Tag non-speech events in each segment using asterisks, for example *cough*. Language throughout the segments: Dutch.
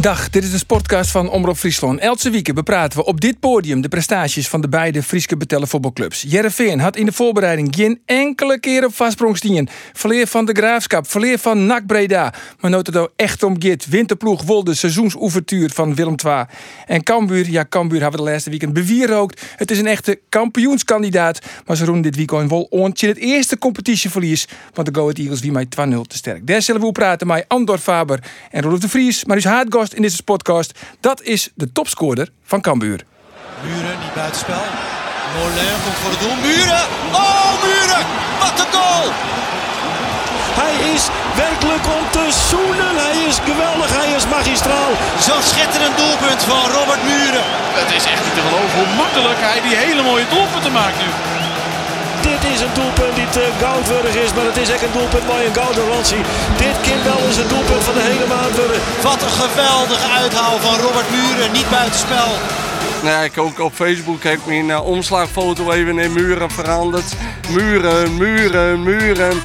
Dag, dit is de sportcast van Omroep Friesland. Elke week bepraten we op dit podium de prestaties van de beide Frieske betellen voetbalclubs. Jereveen had in de voorbereiding geen enkele keer op vastsprong stien. Verleer van de Graafschap, verleer van NAC Breda. Maar het nou echt om Git. Winterploeg wol de seizoensouvertuur van Willem II. En Cambuur, ja Cambuur hebben we de laatste weekend bewierookt. Het is een echte kampioenskandidaat. Maar ze roemen dit weekend wel ontje het eerste competitieverlies. Want de Go Ahead Eagles wie mij 2-0 te sterk. Daar zullen we praten met Andor Faber en Rolf de Vries. Maar is In deze podcast. Dat is de topscorer van Cambuur. Muren niet buitenspel. Molen komt voor het doel. Muren! Oh, Muren! Wat een goal! Hij is werkelijk om te zoenen. Hij is geweldig. Hij is magistraal. Zo'n schitterend doelpunt van Robert Muren. Het is echt niet te geloven hoe makkelijk hij die hele mooie doelpunten maakt nu. Dit is een doelpunt die te goudwürdig is, maar het is echt een doelpunt bij een gouden Ransie. Dit kind wel is het doelpunt van de hele maand worden. Wat een geweldige uithaal van Robert Muren. Niet buitenspel. Nou ja, ik ook op Facebook heb ik mijn uh, omslagfoto even in muren veranderd. Muren, muren, muren.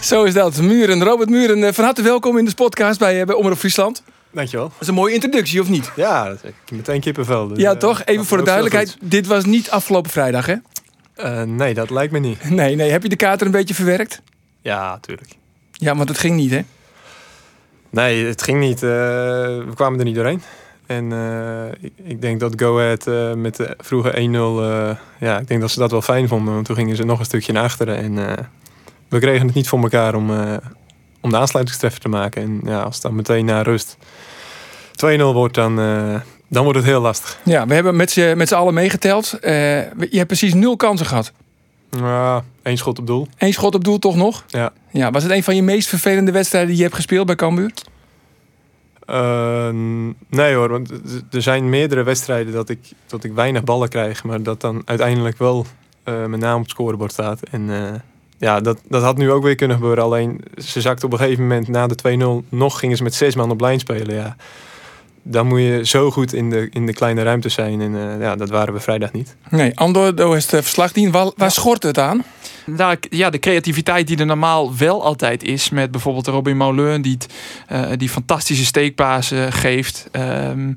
Zo is dat. Muren. Robert Muren, eh, van harte welkom in de podcast bij, eh, bij Omroep Friesland. Dankjewel. Dat is een mooie introductie, of niet? Ja, dat is meteen kippenvel. Dus, Ja, eh, toch? Even voor de duidelijkheid. Dit was niet afgelopen vrijdag, hè? Eh, nee, dat lijkt me niet. *laughs* Nee, nee. Heb je de kaart er een beetje verwerkt? Ja, tuurlijk. Ja, want het ging niet, hè? Nee, het ging niet. eh, we kwamen er niet doorheen. En eh, ik, ik denk dat Go Ahead met de vroege 1-0... eh, ja, ik denk dat ze dat wel fijn vonden. Want toen gingen ze nog een stukje naar achteren. En we kregen het niet voor elkaar om, om de aansluitingstreffer te maken. En ja, als het dan meteen na rust 2-0 wordt, dan, dan wordt het heel lastig. Ja, we hebben met z'n met z'n allen meegeteld. Eh, je hebt precies nul kansen gehad. Ja, één schot op doel. Eén schot op doel toch nog? Ja. Ja, was het een van je meest vervelende wedstrijden die je hebt gespeeld bij Cambuur? Eh, nee hoor, want er zijn meerdere wedstrijden dat ik, dat ik weinig ballen krijg, maar dat dan uiteindelijk wel eh, mijn naam op het scorebord staat. En ja, dat, dat had nu ook weer kunnen gebeuren. Alleen ze zakte op een gegeven moment na de 2-0 nog gingen ze met zes man op lijn spelen. Ja. Dan moet je zo goed in de, in de kleine ruimte zijn. En eh, ja, dat waren we vrijdag niet. Nee, Andor, daar is het verslag dien. Waar, waar schort het aan? Nou, ja, de creativiteit die er normaal wel altijd is. Met bijvoorbeeld Robin Moulin die, eh, die fantastische steekpasen geeft. Ehm,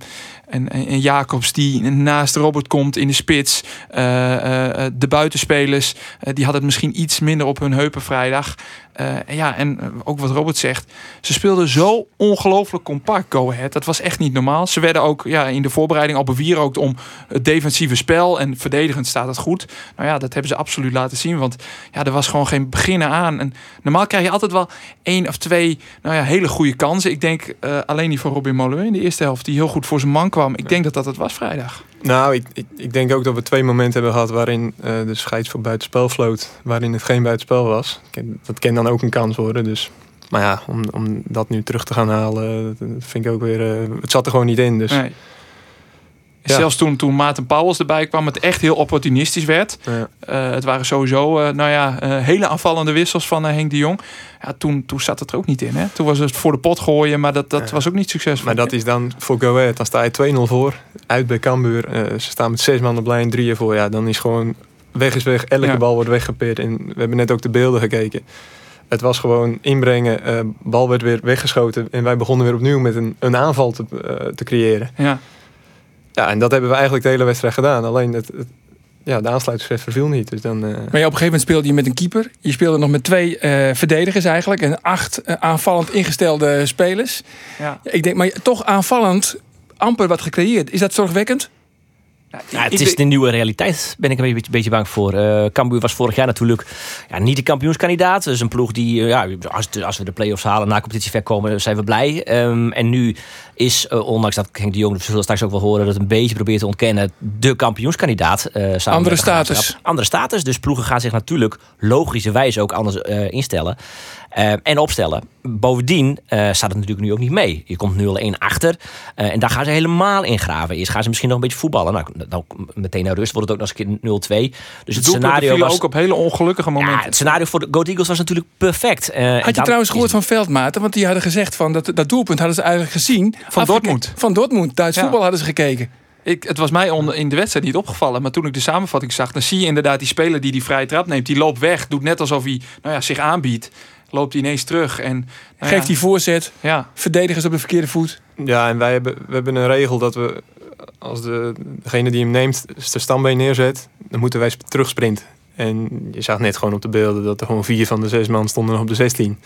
en, en, Jacobs die naast Robert komt in de spits. Eh, eh, eh, de buitenspelers eh, die hadden het misschien iets minder op hun heupen vrijdag. Eh, en ja, en eh, ook wat Robert zegt. Ze speelden zo ongelooflijk compact, Go Ahead. Dat was echt niet normaal. Ze werden ook ja, in de voorbereiding al bewierookt om het defensieve spel. En verdedigend staat het goed. Nou ja, dat hebben ze absoluut laten zien. Want ja, er was gewoon geen beginnen aan. En normaal krijg je altijd wel één of twee nou ja, hele goede kansen. Ik denk eh, alleen die van Robin Molen in de eerste helft. Die heel goed voor zijn man kwam. Ik denk dat dat het was vrijdag. Nou, ik, ik, denk ook dat we twee momenten hebben gehad waarin eh, de scheids voor buitenspel floot. Waarin het geen buitenspel was. Dat kan dan ook een kans worden. Dus. Maar ja, om, om dat nu terug te gaan halen, dat vind ik ook weer... eh, het zat er gewoon niet in. Dus Nee. Ja. Zelfs toen, toen Maarten Pauwels erbij kwam, het echt heel opportunistisch werd. ja. Eh, het waren sowieso eh, nou ja, eh, hele aanvallende wissels van Henk de Jong. Ja, toen, toen zat het er ook niet in. Hè? Toen was het voor de pot gooien, maar dat, dat Ja. was ook niet succesvol. Maar dat is dan voor Go Ahead. Dan sta je 2-0 voor. Uit bij Cambuur. ze staan met zes man op lijn, drieën voor. Ja, dan is gewoon weg is weg. Elke bal wordt weggepeerd. En we hebben net ook de beelden gekeken. Het was gewoon inbrengen. bal werd weer weggeschoten. En wij begonnen weer opnieuw met een, een aanval te, te creëren. Ja. Ja, en dat hebben we eigenlijk de hele wedstrijd gedaan. Alleen het, het- ja, de aansluitingswet verviel niet. Dus dan, eh, Maar ja, op een gegeven moment speelde je met een keeper. Je speelde nog met twee eh, verdedigers eigenlijk. En acht eh, aanvallend ingestelde spelers. Ja. Ik denk, maar toch aanvallend amper wat gecreëerd. Is dat zorgwekkend? Ja, het is de nieuwe realiteit, ben ik een beetje, beetje bang voor. Eh Cambuur was vorig jaar natuurlijk ja, niet de kampioenskandidaat. Dus een ploeg die, eh, ja, als, als we de play-offs halen, na competitie ver komen, zijn we blij. Ehm, en nu is, eh, ondanks dat Henk de Jong, dat zullen we straks ook wel horen, dat een beetje probeert te ontkennen, de kampioenskandidaat. eh, Andere status. Andere status. Dus ploegen gaan zich natuurlijk logischerwijs ook anders eh, instellen. Eh, en opstellen. Bovendien eh, staat het natuurlijk nu ook niet mee. Je komt 0-1 achter. eh, en daar gaan ze helemaal in graven. Eerst gaan ze misschien nog een beetje voetballen. Nou, nou, meteen naar rust wordt het ook nog eens een keer 0-2. Dus het doelpunten scenario was... ook op hele ongelukkige Ja, momenten. het scenario voor de Goat Eagles was natuurlijk perfect. Eh, Had je dan trouwens is- gehoord van Veldmaten? Want die hadden gezegd van dat, dat doelpunt hadden ze eigenlijk gezien. Afgeke- Dortmund. Van Dortmund. Duits Ja. voetbal hadden ze gekeken. Ik, het was mij onder, in de wedstrijd niet opgevallen. Maar toen ik de samenvatting zag, dan zie je inderdaad die speler die die vrije trap neemt. Die loopt weg, doet net alsof hij nou ja, zich aanbiedt. Loopt hij ineens terug. En, nou Geeft ja, die voorzet. Ja, Verdedigers op de verkeerde voet. Ja, en wij hebben, we hebben een regel dat we, als de, degene die hem neemt, zijn stambeen neerzet, dan moeten wij sp- terugsprinten. En je zag net gewoon op de beelden dat er gewoon vier van de zes man stonden nog op de 16.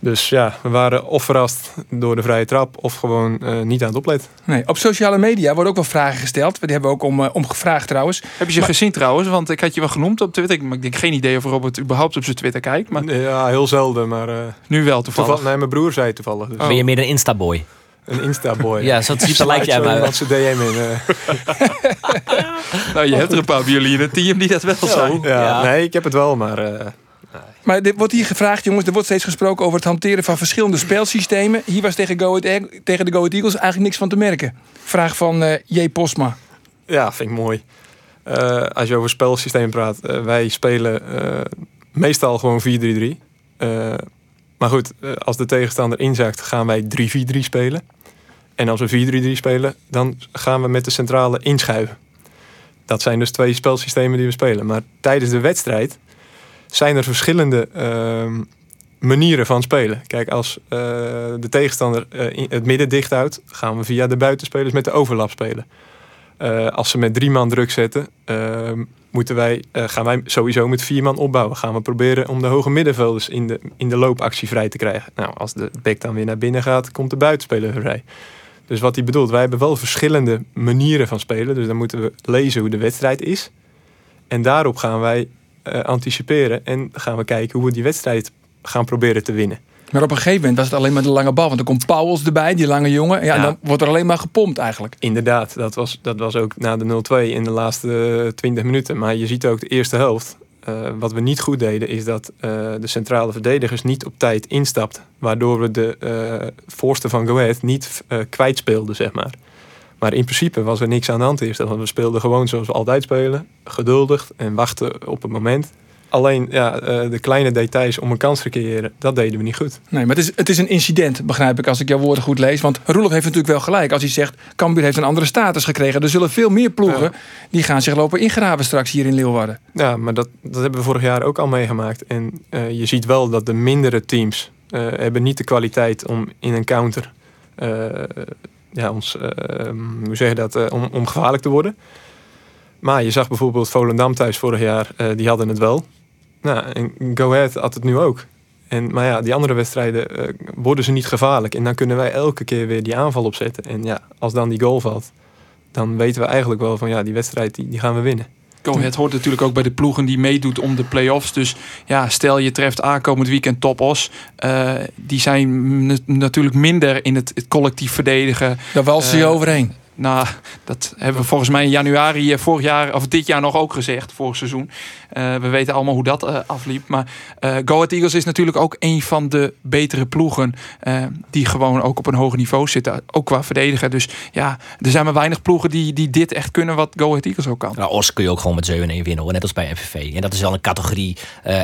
Dus ja, we waren of verrast door de vrije trap of gewoon eh, niet aan het opletten. Nee, op sociale media worden ook wel vragen gesteld. Die hebben we ook om, eh, om gevraagd trouwens. heb je ze gezien trouwens? Want ik had je wel genoemd op Twitter. Ik, maar ik denk geen idee of Robert überhaupt op zijn Twitter kijkt. Maar Ja, heel zelden, maar eh, nu wel toevallig. toevallig, nee, mijn broer zei het toevallig. Dus Oh. Ben je meer een Insta-boy? Een Insta-boy. Ja, zo type lijkt jij maar. iemand zijn DM in. *laughs* Nou, je hebt er een paar bij jullie in het team die dat wel zijn. ja, Ja. Nee, ik heb het wel, maar eh, Maar dit wordt hier gevraagd, jongens. Er wordt steeds gesproken over het hanteren van verschillende speelsystemen. Hier was tegen, Go tegen de Go Ahead Eagles eigenlijk niks van te merken. Vraag van eh J. Posma. Ja, vind ik mooi. Eh, als je over spelsysteem praat, eh, wij spelen meestal gewoon 4-3-3. Eh, maar goed, als de tegenstander inzakt, gaan wij 3-4-3 spelen. En als we 4-3-3 spelen, dan gaan we met de centrale inschuiven. Dat zijn dus twee spelsystemen die we spelen. Maar tijdens de wedstrijd zijn er verschillende ehm, manieren van spelen. Kijk, als eh, de tegenstander in- het midden dicht houdt, gaan we via de buitenspelers met de overlap spelen. Eh, als ze met drie man druk zetten, ehm, moeten wij, gaan wij sowieso met vier man opbouwen. Gaan we proberen om de hoge middenvelders in de, in de loopactie vrij te krijgen. Nou, als de back dan weer naar binnen gaat, komt de buitenspeler vrij. Dus wat hij bedoelt, wij hebben wel verschillende manieren van spelen. Dus dan moeten we lezen hoe de wedstrijd is. En daarop gaan wij eh, anticiperen en gaan we kijken hoe we die wedstrijd gaan proberen te winnen. Maar op een gegeven moment was het alleen maar de lange bal. Want er komt Pauwels erbij, die lange jongen. Ja, En dan wordt er alleen maar gepompt eigenlijk. Inderdaad, dat was, dat was ook na de 0-2 in de laatste eh, 20 minuten. Maar je ziet ook de eerste helft. eh, wat we niet goed deden, is dat eh, de centrale verdedigers niet op tijd instapten. Waardoor we de eh voorste van Go Ahead niet eh kwijtspeelden, zeg maar. Maar in principe was er niks aan de hand eerst. Want we speelden gewoon zoals we altijd spelen. Geduldig en wachten op het moment. Alleen ja, eh, de kleine details om een kans te creëren, dat deden we niet goed. Nee, maar het is, het is een incident, begrijp ik, als ik jouw woorden goed lees. Want Roelof heeft natuurlijk wel gelijk als hij zegt... Cambuur heeft een andere status gekregen. Er zullen veel meer ploegen Ja. die gaan zich lopen ingraven straks hier in Leeuwarden. Ja, maar dat, dat hebben we vorig jaar ook al meegemaakt. En eh, je ziet wel dat de mindere teams eh, hebben niet de kwaliteit om in een counter ja, ons, eh, hoe zeg je dat, eh, om, gevaarlijk te worden. Maar je zag bijvoorbeeld Volendam thuis vorig jaar, eh, die hadden het wel. Nou, en Go Ahead had het nu ook. En, maar ja, die andere wedstrijden worden ze niet gevaarlijk. En dan kunnen wij elke keer weer die aanval opzetten. En ja, als dan die goal valt, dan weten we eigenlijk wel van ja, die wedstrijd die gaan we winnen. Go Ahead hoort natuurlijk ook bij de ploegen die meedoet om de play-offs. Dus ja, stel je treft aankomend weekend Top Os. eh, die zijn natuurlijk minder in het, het collectief verdedigen. Daar walsen ze je Eh, overheen. Nou, dat hebben we volgens mij in januari eh, vorig jaar, of dit jaar nog ook gezegd, vorig seizoen. Eh, we weten allemaal hoe dat eh, afliep. Maar eh Go Ahead Eagles is natuurlijk ook een van de betere ploegen. die gewoon ook op een hoger niveau zitten. Ook qua verdedigen. Dus ja, er zijn maar weinig ploegen die, die dit echt kunnen wat Go Ahead Eagles ook kan. Nou, Os kun je ook gewoon met 7-1 winnen, hoor. net als bij FVV. En dat is wel een categorie,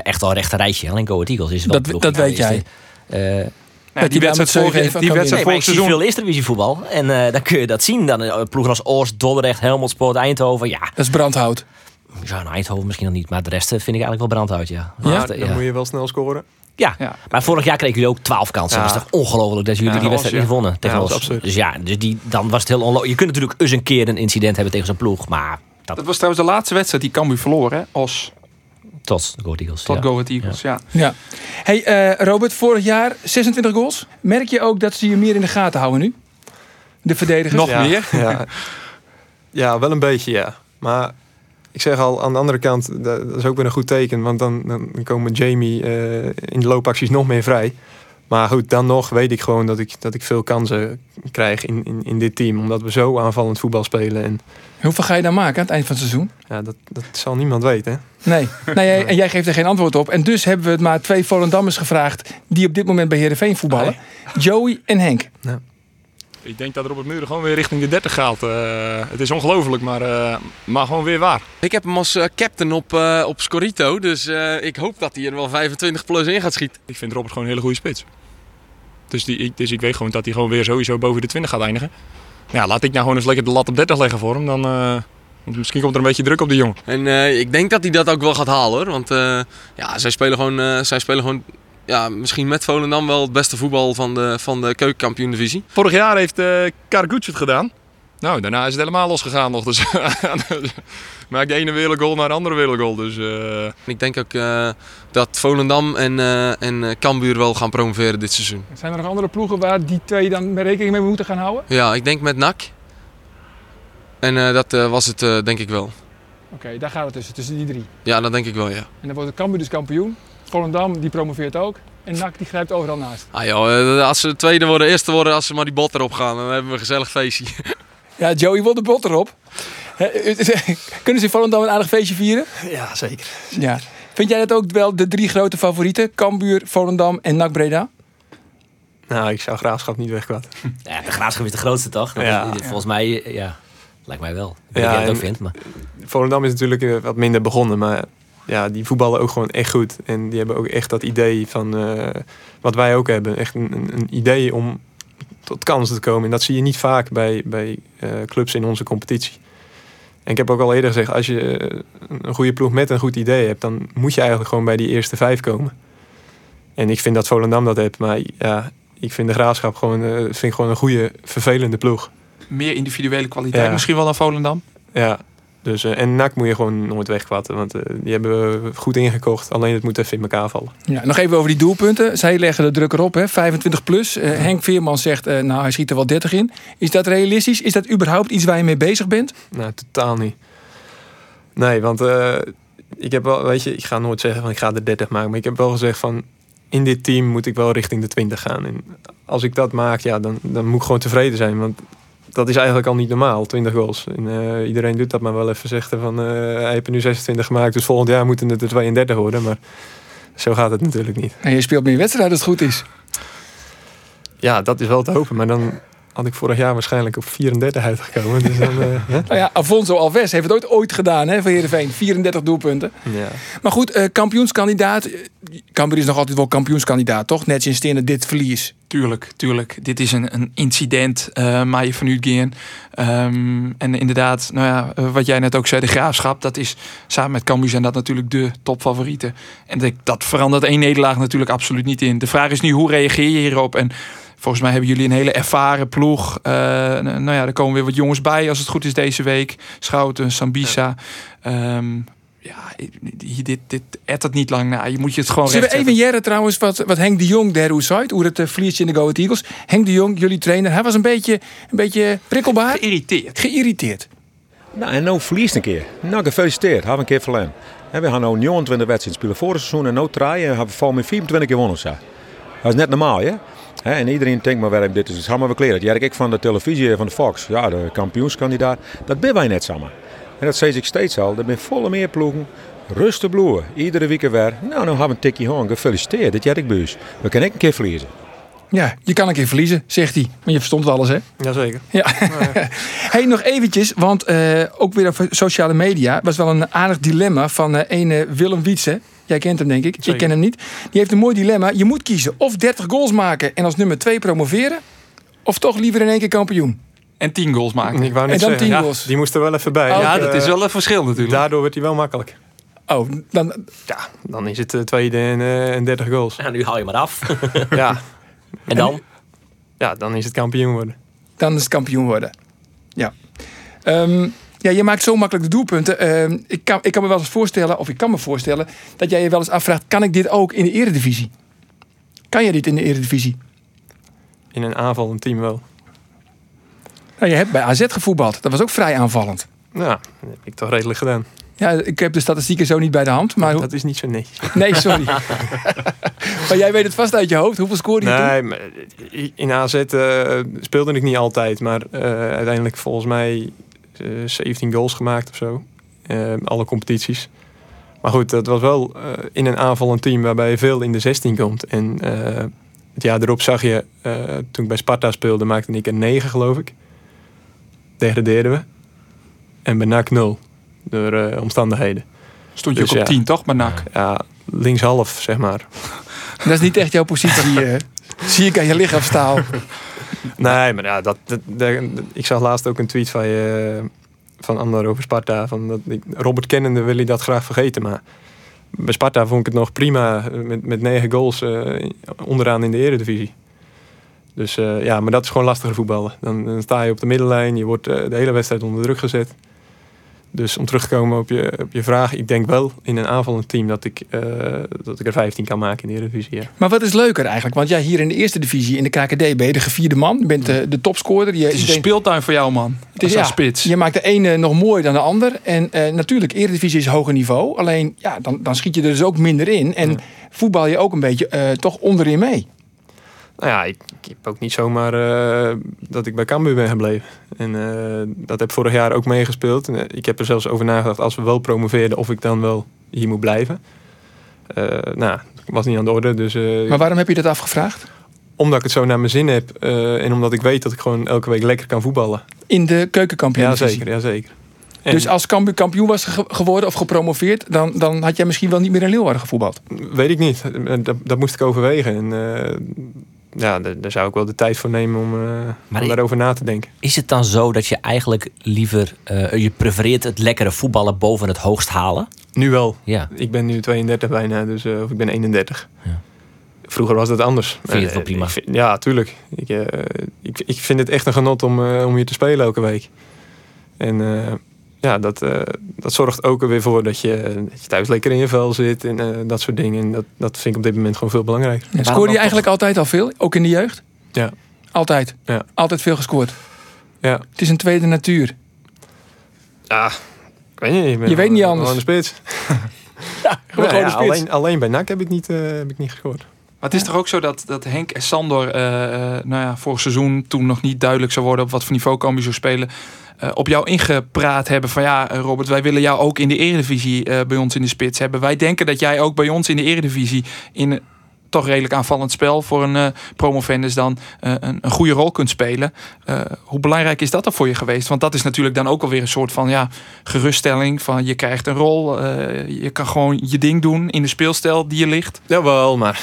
echt al rechter rijtje. Alleen Go Ahead Eagles is wel Dat- een ploeg dat weet nou jij. Ja, die wedstrijd met vorig, zeven die wedstrijd Nee, maar vorig ik zie seizoen. veel voetbal. En eh, dan kun je dat zien. Dan eh, ploegen als Oost, Dordrecht, Helmond Sport, Eindhoven. Ja, Dat is brandhout. ja nou, Eindhoven misschien nog niet. Maar de rest eh, vind ik eigenlijk wel brandhout, ja. Maar Echt, dan ja. moet je wel snel scoren. Ja. Ja. maar vorig jaar kregen jullie ook 12 kansen. Ja. Dat is toch ongelooflijk dat jullie Ja, die wedstrijd niet ja. wonnen tegen Ja, ons. Dus ja, dus die, dan was het heel onlogisch. Je kunt natuurlijk eens een keer een incident hebben tegen zo'n ploeg. Maar dat, Dat was trouwens de laatste wedstrijd die Cambuur verloren. Hè? Als tot de Go Eagles. tot ja. Go Ahead Eagles. Ja. Ja. Hey eh, Robert, vorig jaar 26 goals. Merk je ook dat ze je meer in de gaten houden nu? De verdedigers? Nog ja, meer? Ja. ja, wel een beetje ja. Maar ik zeg al, aan de andere kant, dat dat is ook weer een goed teken. Want dan, dan komen Jamie eh, in de loopacties nog meer vrij. Maar goed, dan nog weet ik gewoon dat ik, dat ik veel kansen krijg in, in, in dit team. Omdat we zo aanvallend voetbal spelen. En Hoeveel ga je dan maken aan het eind van het seizoen? ja, dat, dat zal niemand weten. hè. Nee. nee *laughs* jij- en jij geeft er geen antwoord op. En dus hebben we het maar twee Volendammers gevraagd... die op dit moment bij Heerenveen voetballen. Joey en Henk. Ik denk dat Robert Muren gewoon weer richting de 30 gaat. Uh, het is ongelooflijk, maar, uh, maar gewoon weer waar. Ik heb hem als uh, captain op, op Scorito, dus ik hoop dat hij er wel 25 plus in gaat schieten. Ik vind Robert gewoon een hele goede spits. Dus, die, ik, dus ik weet gewoon dat hij gewoon weer sowieso boven de 20 gaat eindigen. Ja, laat ik nou gewoon eens lekker de lat op 30 leggen voor hem. Dan, misschien komt er een beetje druk op die jongen. En ik denk dat hij dat ook wel gaat halen hoor. Want ja, zij spelen gewoon, zij spelen gewoon ja, misschien met Volendam wel het beste voetbal van de, van de keukenkampioen-divisie. Vorig jaar heeft uh, het gedaan. Nou, daarna is het helemaal losgegaan nog. Dus *laughs* maak de ene wereldgoal naar de andere wereldgoal. Dus, uh... Ik denk ook uh, dat Volendam en, uh, en Cambuur wel gaan promoveren dit seizoen. Zijn er nog andere ploegen waar die twee dan rekening mee moeten gaan houden? Ja, ik denk met NAC. En dat was het denk ik wel. Oké, daar gaat het tussen, tussen die drie? Ja, dat denk ik wel, ja. En dan wordt de Cambuur dus kampioen? Volendam die promoveert ook. En NAC die grijpt overal naast. Ah joh, eh, als ze tweede worden, eerste worden, als ze maar die bot erop gaan, dan hebben we een gezellig feestje. *laughs* Ja, Joey wil de bot erop. *laughs* Kunnen ze in Volendam een aardig feestje vieren? Ja, zeker. Ja. Vind jij dat ook wel de drie grote favorieten? Cambuur, Volendam en NAC Breda? Nou, ik zou Graafschap niet wegkwatten. *laughs* Ja, de Graafschap is de grootste toch? Ja. Volgens mij, ja, lijkt mij wel. Ik ja, weet ook vind, maar... Volendam is natuurlijk eh, wat minder begonnen, maar ja, die voetballen ook gewoon echt goed. En die hebben ook echt dat idee van uh, wat wij ook hebben. Echt een, een, idee om tot kansen te komen. En dat zie je niet vaak bij, bij uh, clubs in onze competitie. En ik heb ook al eerder gezegd, als je eh, een goede ploeg met een goed idee hebt, dan moet je eigenlijk gewoon bij die eerste vijf komen. En ik vind dat Volendam dat heeft, maar ja, ik vind de Graafschap gewoon, uh, vind gewoon een goede, vervelende ploeg. Meer individuele kwaliteit misschien wel dan Volendam? Ja, dus, uh, en NAC moet je gewoon nooit wegkwatten, want uh, die hebben we goed ingekocht. Alleen het moet even in elkaar vallen. Ja, nog even over die doelpunten. Zij leggen de druk erop, hè? 25 plus. Uh, Henk Veerman zegt, nou hij schiet er wel 30 in. Is dat realistisch? Is dat überhaupt iets waar je mee bezig bent? Nou, totaal niet. Nee, want ik heb wel, weet je, ik ga nooit zeggen van ik ga de 30 maken. Maar ik heb wel gezegd van in dit team moet ik wel richting de 20 gaan. En als ik dat maak, ja, dan, dan moet ik gewoon tevreden zijn. Want dat is eigenlijk al niet normaal, 20 goals. En, uh, iedereen doet dat maar wel even zeggen van uh, hij heeft er nu 26 gemaakt, dus volgend jaar moeten het er 32 worden. Maar zo gaat het natuurlijk niet. En je speelt meer wedstrijden als het goed is. Ja, dat is wel te hopen. Maar dan had ik vorig jaar waarschijnlijk op 34 uitgekomen. Dus dan, uh, nou ja, Afonso Alves heeft het ooit, ooit gedaan hè, voor Heerenveen. 34 doelpunten. Ja. Maar goed, uh, kampioenskandidaat. Cambuur is nog altijd wel kampioenskandidaat, toch? Net sinds dit verlies. Tuurlijk, tuurlijk. Dit is een, een incident, uh, maar je vanuit gaan. Um, en inderdaad, nou ja, wat jij net ook zei, de graafschap, dat is samen met Cambuur zijn dat natuurlijk de topfavorieten. En dat, dat verandert één nederlaag natuurlijk absoluut niet in. De vraag is nu, hoe reageer je hierop? En Volgens mij hebben jullie een hele ervaren ploeg. Uh, nou ja, er komen weer wat jongens bij als het goed is deze week. Schouten, Sambisa. Ja. Um, ja, dit, dit edt het niet lang na. Je moet je het gewoon Zullen we even jaren trouwens wat, wat Henk de Jong der hoe zei, hoe het uh, in de Go Ahead Eagles. Henk de Jong, jullie trainer, hij was een beetje, een beetje prikkelbaar. Geïrriteerd. Geïrriteerd. Nou, en nou verliest een keer. Nou, gefeliciteerd. Hebben een keer verleden. we gaan nu 29 wedstrijden spelen voor het seizoen en nu draaien en hebben we 24 keer gewonnen. Dat is net normaal, hè? En iedereen denkt maar waarom dit is. Het maar verklaren. Ja, ik van de televisie van de Fox, ja, de kampioenskandidaat, dat ben wij net samen. En dat zei ik steeds al. Er zijn volle meer ploegen. Rustig bloeien. Iedere week weer. Nou, nou hebben we een tikje hoorn. Gefeliciteerd. Dat jij ik buis. We kunnen ik een keer verliezen. Ja, je kan een keer verliezen, zegt hij. Maar je verstond alles, hè? Jazeker. Ja. *laughs* hey, nog eventjes, want uh, ook weer op sociale media was wel een aardig dilemma van uh, ene Willem Wietse. Jij kent hem, denk ik. Ik ken hem niet. Die heeft een mooi dilemma. Je moet kiezen of 30 goals maken en als nummer 2 promoveren, of toch liever in één keer kampioen. En 10 goals maken. Ik wou net en dan 10 goals. die moest er wel even bij. ja, dat is wel een verschil natuurlijk. Daardoor werd hij wel makkelijk. Oh, dan... Ja, dan is het uh, tweede en, uh, en 30 goals. Ja, nu haal je maar af. *laughs* ja. En dan? Ja, dan is het kampioen worden. Dan is het kampioen worden. Ja. Um, ja, je maakt zo makkelijk de doelpunten. Uh, ik, kan, ik kan me wel eens voorstellen, of ik kan me voorstellen, dat jij je wel eens afvraagt: kan ik dit ook in de Eredivisie? Kan je dit in de Eredivisie? In een aanvallend team wel. Nou, je hebt bij AZ gevoetbald. Dat was ook vrij aanvallend. Ja, dat heb ik toch redelijk gedaan. Ja, ik heb de statistieken zo niet bij de hand. Maar dat is niet zo netjes. Nee, sorry. *laughs* maar jij weet het vast uit je hoofd. Hoeveel scoorde je nee, toen? in AZ uh, speelde ik niet altijd. Maar uh, uiteindelijk volgens mij 17 eh, goals gemaakt of zo. Eh, alle competities. Maar goed, dat was wel eh, in een aanvallend team waarbij je veel in de 16 komt. En het jaar erop zag je, eh, toen ik bij Sparta speelde, maakte ik een 9 geloof ik. Degradeerden we. En bij NAC 0. Door eh, omstandigheden. Stond je Dus ook op ja. 10, toch? Maar NAC. Ja, linkshalf zeg maar. *laughs* Dat is niet echt jouw positie. *laughs* zie ik aan je lichaamstaal. *laughs* Nee, maar ja, dat, ik zag laatst ook een tweet van je, van Ander over Sparta. Van dat, Robert kennende wil hij dat graag vergeten. Maar bij Sparta vond ik het nog prima met, met negen goals eh, onderaan in de eredivisie. Dus eh, ja, maar dat is gewoon lastiger voetballen. Dan, sta je op de middenlijn, je wordt eh, de hele wedstrijd onder druk gezet. Dus om terug te komen op je, op je vraag, ik denk wel in een aanvallend team dat ik, eh, dat ik er 15 kan maken in de Eredivisie. Ja. Maar wat is leuker eigenlijk? Want ja, hier in de eerste divisie in de KKD ben je de gevierde man. Je bent de, de topscorer. Je, Het is een speeltuin voor jou, man. Het is ja, spits. Je maakt de ene nog mooier dan de ander. En eh, natuurlijk, Eredivisie is hoger niveau. Alleen, ja, dan, dan schiet je er dus ook minder in. En voetbal je ook een beetje eh, toch onderin mee. Nou ja, ik, ik heb ook niet zomaar eh, dat ik bij Cambuur ben gebleven. En eh, dat heb vorig jaar ook meegespeeld. En, eh, ik heb er zelfs over nagedacht als we wel promoveerden of ik dan wel hier moet blijven. Eh nou, was niet aan de orde. Dus, Maar waarom heb je dat afgevraagd? Omdat ik het zo naar mijn zin heb en omdat ik weet dat ik gewoon elke week lekker kan voetballen. In de keukenkampioen Ja, zeker. Ja, zeker. En Dus als Cambuur kampioen was ge- geworden of gepromoveerd... Dan, dan had jij misschien wel niet meer in Leeuwarden gevoetbald. Weet ik niet. Dat, dat moest ik overwegen. En ja, daar, zou ik wel de tijd voor nemen om, eh, om daarover na te denken. Is het dan zo dat je eigenlijk liever, eh, je prefereert het lekkere voetballen boven het hoogst halen? Nu wel. Ja. Ik ben nu 32 bijna, dus, eh, of ik ben 31. Vroeger was dat anders. Vind je het wel prima? vind- ja, tuurlijk. Ik, ik, ik vind het echt een genot om, om hier te spelen elke week. En ja, dat, eh, dat zorgt ook er weer voor dat je, dat je thuis lekker in je vel zit en eh, dat soort dingen. En dat, dat vind ik op dit moment gewoon veel belangrijker. Ja, scoorde je eigenlijk altijd al veel? Ook in de jeugd? Ja. Altijd? Ja. Altijd veel gescoord? Ja. Het is een tweede natuur. Ja, ik weet niet. ik ben Je weet niet gewoon- anders. Gewoon de spits. *laughs* Gewoon Ja, de ja, spits. Alleen, alleen bij NAC heb ik niet, eh, heb ik niet gescoord. Maar het is toch ook zo dat, dat Henk en Sandor, eh, eh, nou ja, vorig seizoen, toen nog niet duidelijk zou worden op wat voor niveau Cambuur zou spelen, eh, op jou ingepraat hebben van ja, eh, Robert, wij willen jou ook in de Eredivisie eh, bij ons in de spits hebben. Wij denken dat jij ook bij ons in de Eredivisie in toch redelijk aanvallend spel voor een eh promovendus dan eh, een, een goede rol kunt spelen. Eh, hoe belangrijk is dat dan voor je geweest? Want dat is natuurlijk dan ook alweer een soort van ja, geruststelling van je krijgt een rol, je kan gewoon je ding doen in de speelstijl die je ligt. Jawel, maar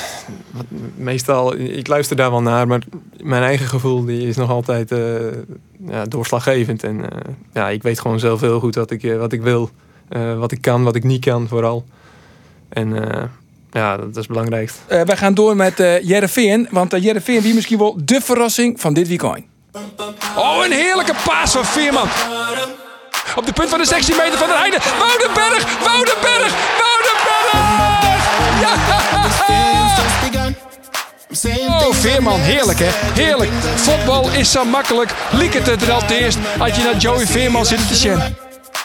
meestal, ik luister daar wel naar, maar mijn eigen gevoel die is nog altijd ja, doorslaggevend. En ja, ik weet gewoon zelf heel goed wat ik, wat ik wil, wat ik kan, wat ik niet kan vooral. En ja, dat is het belangrijkste. Eh, wij gaan door met eh Jereveen. Want uh, Jereveen wie misschien wel de verrassing van dit weekend. Oh, een heerlijke paas van Veerman. Op de punt van de 16 meter van de Heide. Woudenberg, Woudenberg, Woudenberg! Ja! Oh, Veerman, heerlijk hè? Heerlijk. Voetbal is zo makkelijk. Lieket het er al het eerst. Had je naar Joey Veerman zitten te zien.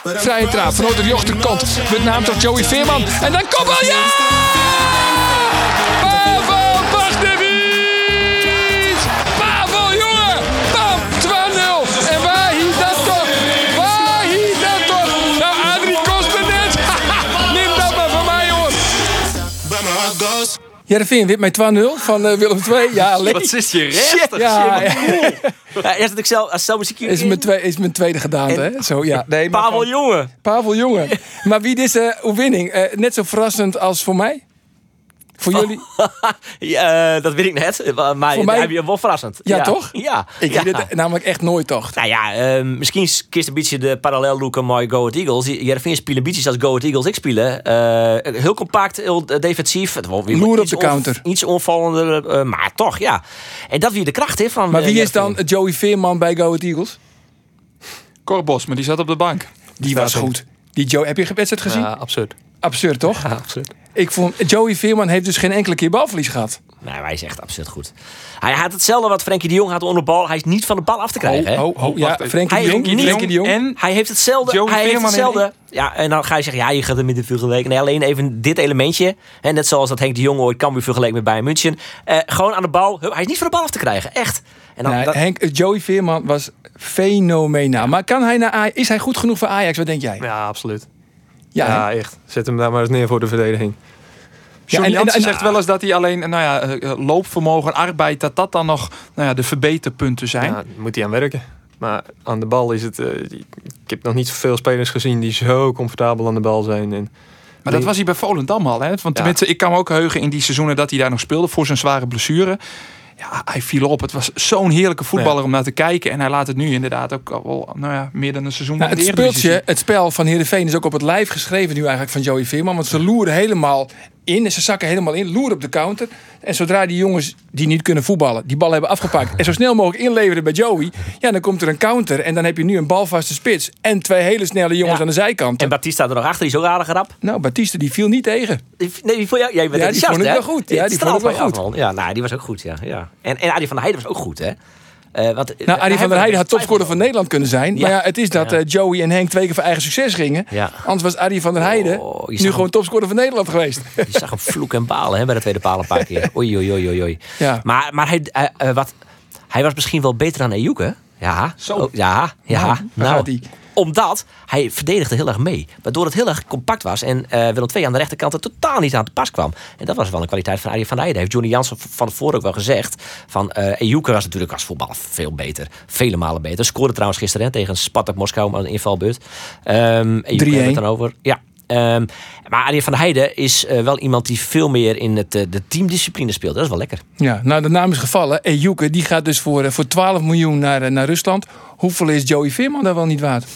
Vrije trap vanuit de rechterkant. Met naam tot Joey Veerman. En dan komt wel ja! Jereveen wint met 2-0 van eh, Willem II. Ja, lekker. Wat is je recht? Shit, ja, ja. Ja, eerst dat ik zelf, als zelf muziekje Is mijn, twee, is mijn tweede gedaante, hè? Zo, ja. Nee, maar Pavel Jongen. Pavel Jongen. Maar wie is de overwinning? Eh, net zo verrassend als voor mij? Voor jullie? *laughs* Ja, eh, dat weet ik net. Maar Voor mij- hij weer wel verrassend. Ja, toch? Ja. Ik ja. het namelijk echt nooit, toch? Nou ja, ehm, misschien kist een beetje de parallel loeken met Go Ahead Eagles. Jereveen spelen een beetje als Go Ahead Eagles ik spelen. Eh, heel compact, heel defensief. Het wordt weer Loer op iets de counter. iets onvallender, eh, maar toch, ja. En dat weer de kracht hè, van Maar eh, wie is dan. Joey Veerman bij Go Ahead Eagles? Cor Bosman, die zat op de bank. Die was goed. Die Joe, heb je wedstrijd gezien? Ja, absurd. Absurd, toch? Ja, absurd. Ik vond, Joey Veerman heeft dus geen enkele keer balverlies gehad. Nou, hij is echt absurd goed. Hij had hetzelfde wat Frenkie de Jong had onder de bal. Hij is niet van de bal af te krijgen. hè? Oh, oh, ja. Frenkie de Hij Jong. heeft niet- Frenkie de Jong. En Hij heeft hetzelfde. Joey hij heeft Veerman en hetzelfde. Ja, en dan ga je zeggen, ja, je gaat er met de vergeleken. Nee, alleen even dit elementje. Hè, net zoals dat Henk de Jong ooit Cambuur vergeleken met Bayern München. Eh, gewoon aan de bal. Hij is niet van de bal af te krijgen. Echt. En dan, Nee, dat- Henk, Joey Veerman was fenomenaal. Maar kan hij naar Aj- is hij goed genoeg voor Ajax? Wat denk jij? Ja, absoluut. Ja, Ja, echt. Zet hem daar maar eens neer voor de verdediging. En- Jansen en- zegt wel eens dat hij alleen nou ja, eh, loopvermogen, arbeid, dat dat dan nog nou ja, de verbeterpunten zijn. Ja, moet hij aan werken. Maar aan de bal is het... eh, ik heb nog niet zoveel spelers gezien die zo comfortabel aan de bal zijn. En Maar dat was hij bij Volendam al. Hè? Want tenminste, ik kan me ook heugen in die seizoenen dat hij daar nog speelde voor zijn zware blessure. Ja, hij viel op. Het was zo'n heerlijke voetballer om naar te kijken. En hij laat het nu inderdaad ook al wel, nou ja, meer dan een seizoen Nou, het speeltje, het spel van Heerenveen is ook op het lijf geschreven nu eigenlijk van Joey Veerman. Want ze loeren helemaal in en ze zakken helemaal in, loeren op de counter. En zodra die jongens die niet kunnen voetballen, die bal hebben afgepakt en zo snel mogelijk inleveren bij Joey, ja, dan komt er een counter en dan heb je nu een balvaste spits en twee hele snelle jongens Ja. aan de zijkant. En Batista er nog achter, die is ook aardig rap. Nou, Batiste die viel niet tegen. Nee, die jou, jij bent Ja, die vond ik wel goed. Ja, die vond ik wel man. Ja, nou, die was ook goed, ja. ja. En, en Arie van der Heijden was ook goed, hè? Eh, wat, Nou, Arie van der Heijden had topscorer van Nederland kunnen zijn. Ja. Maar ja, het is dat Ja. eh, Joey en Henk twee keer voor eigen succes gingen. Ja. Anders was Arie van der Heijden Oh, nu gewoon topscorer van Nederland geweest. *laughs* Je zag hem vloeken en balen hè, bij de tweede paal een paar keer. *laughs* Oei, oei, oei, oei. Ja. Maar, maar hij, eh, wat, hij was misschien wel beter dan Ejuk, hè? Ja. Zo. Oh, ja, ja. Nou. Omdat hij verdedigde heel erg mee. Waardoor het heel erg compact was. En eh Willem II aan de rechterkant er totaal niet aan te pas kwam. En dat was wel een kwaliteit van Arie van der Heijden. Heeft Johnny Jansen van tevoren ook wel gezegd. Van Ejuke was natuurlijk als voetballer veel beter. Vele malen beter. Scoorde trouwens gisteren hè, tegen Spartak Moskou maar een invalbeurt. Um, 3-1. hebben het dan over. Ja. Ehm, maar Arie van Heijden is eh, wel iemand die veel meer in het, eh, de teamdiscipline speelt. Dat is wel lekker. Ja, nou de naam is gevallen. Ejuke, die gaat dus voor, eh, voor 12 miljoen naar, naar Rusland. Hoeveel is Joey Veerman daar wel niet waard? *laughs*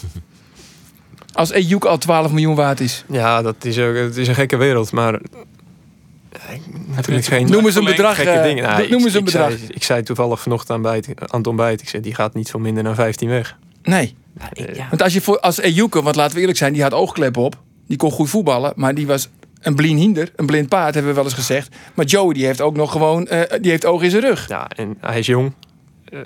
Als Ejuke al 12 miljoen waard is. ja, dat is, ook, het is een gekke wereld. Maar geen Noem eens een bedrag. gekke dingen. Nou, noem ik- eens een ik bedrag. Zei, ik zei toevallig vanochtend aan, bij het, aan het ontbijt. Ik zei, die gaat niet voor minder dan 15 weg. Nee. Ja. Want als je voor, als Ejuke, want laten we eerlijk zijn, die had oogkleppen op. Die kon goed voetballen, maar die was een blind hinder. Een blind paard, hebben we wel eens gezegd. Maar Joey, die heeft ook nog gewoon, eh, die heeft oog in zijn rug. Ja, en hij is jong. eh,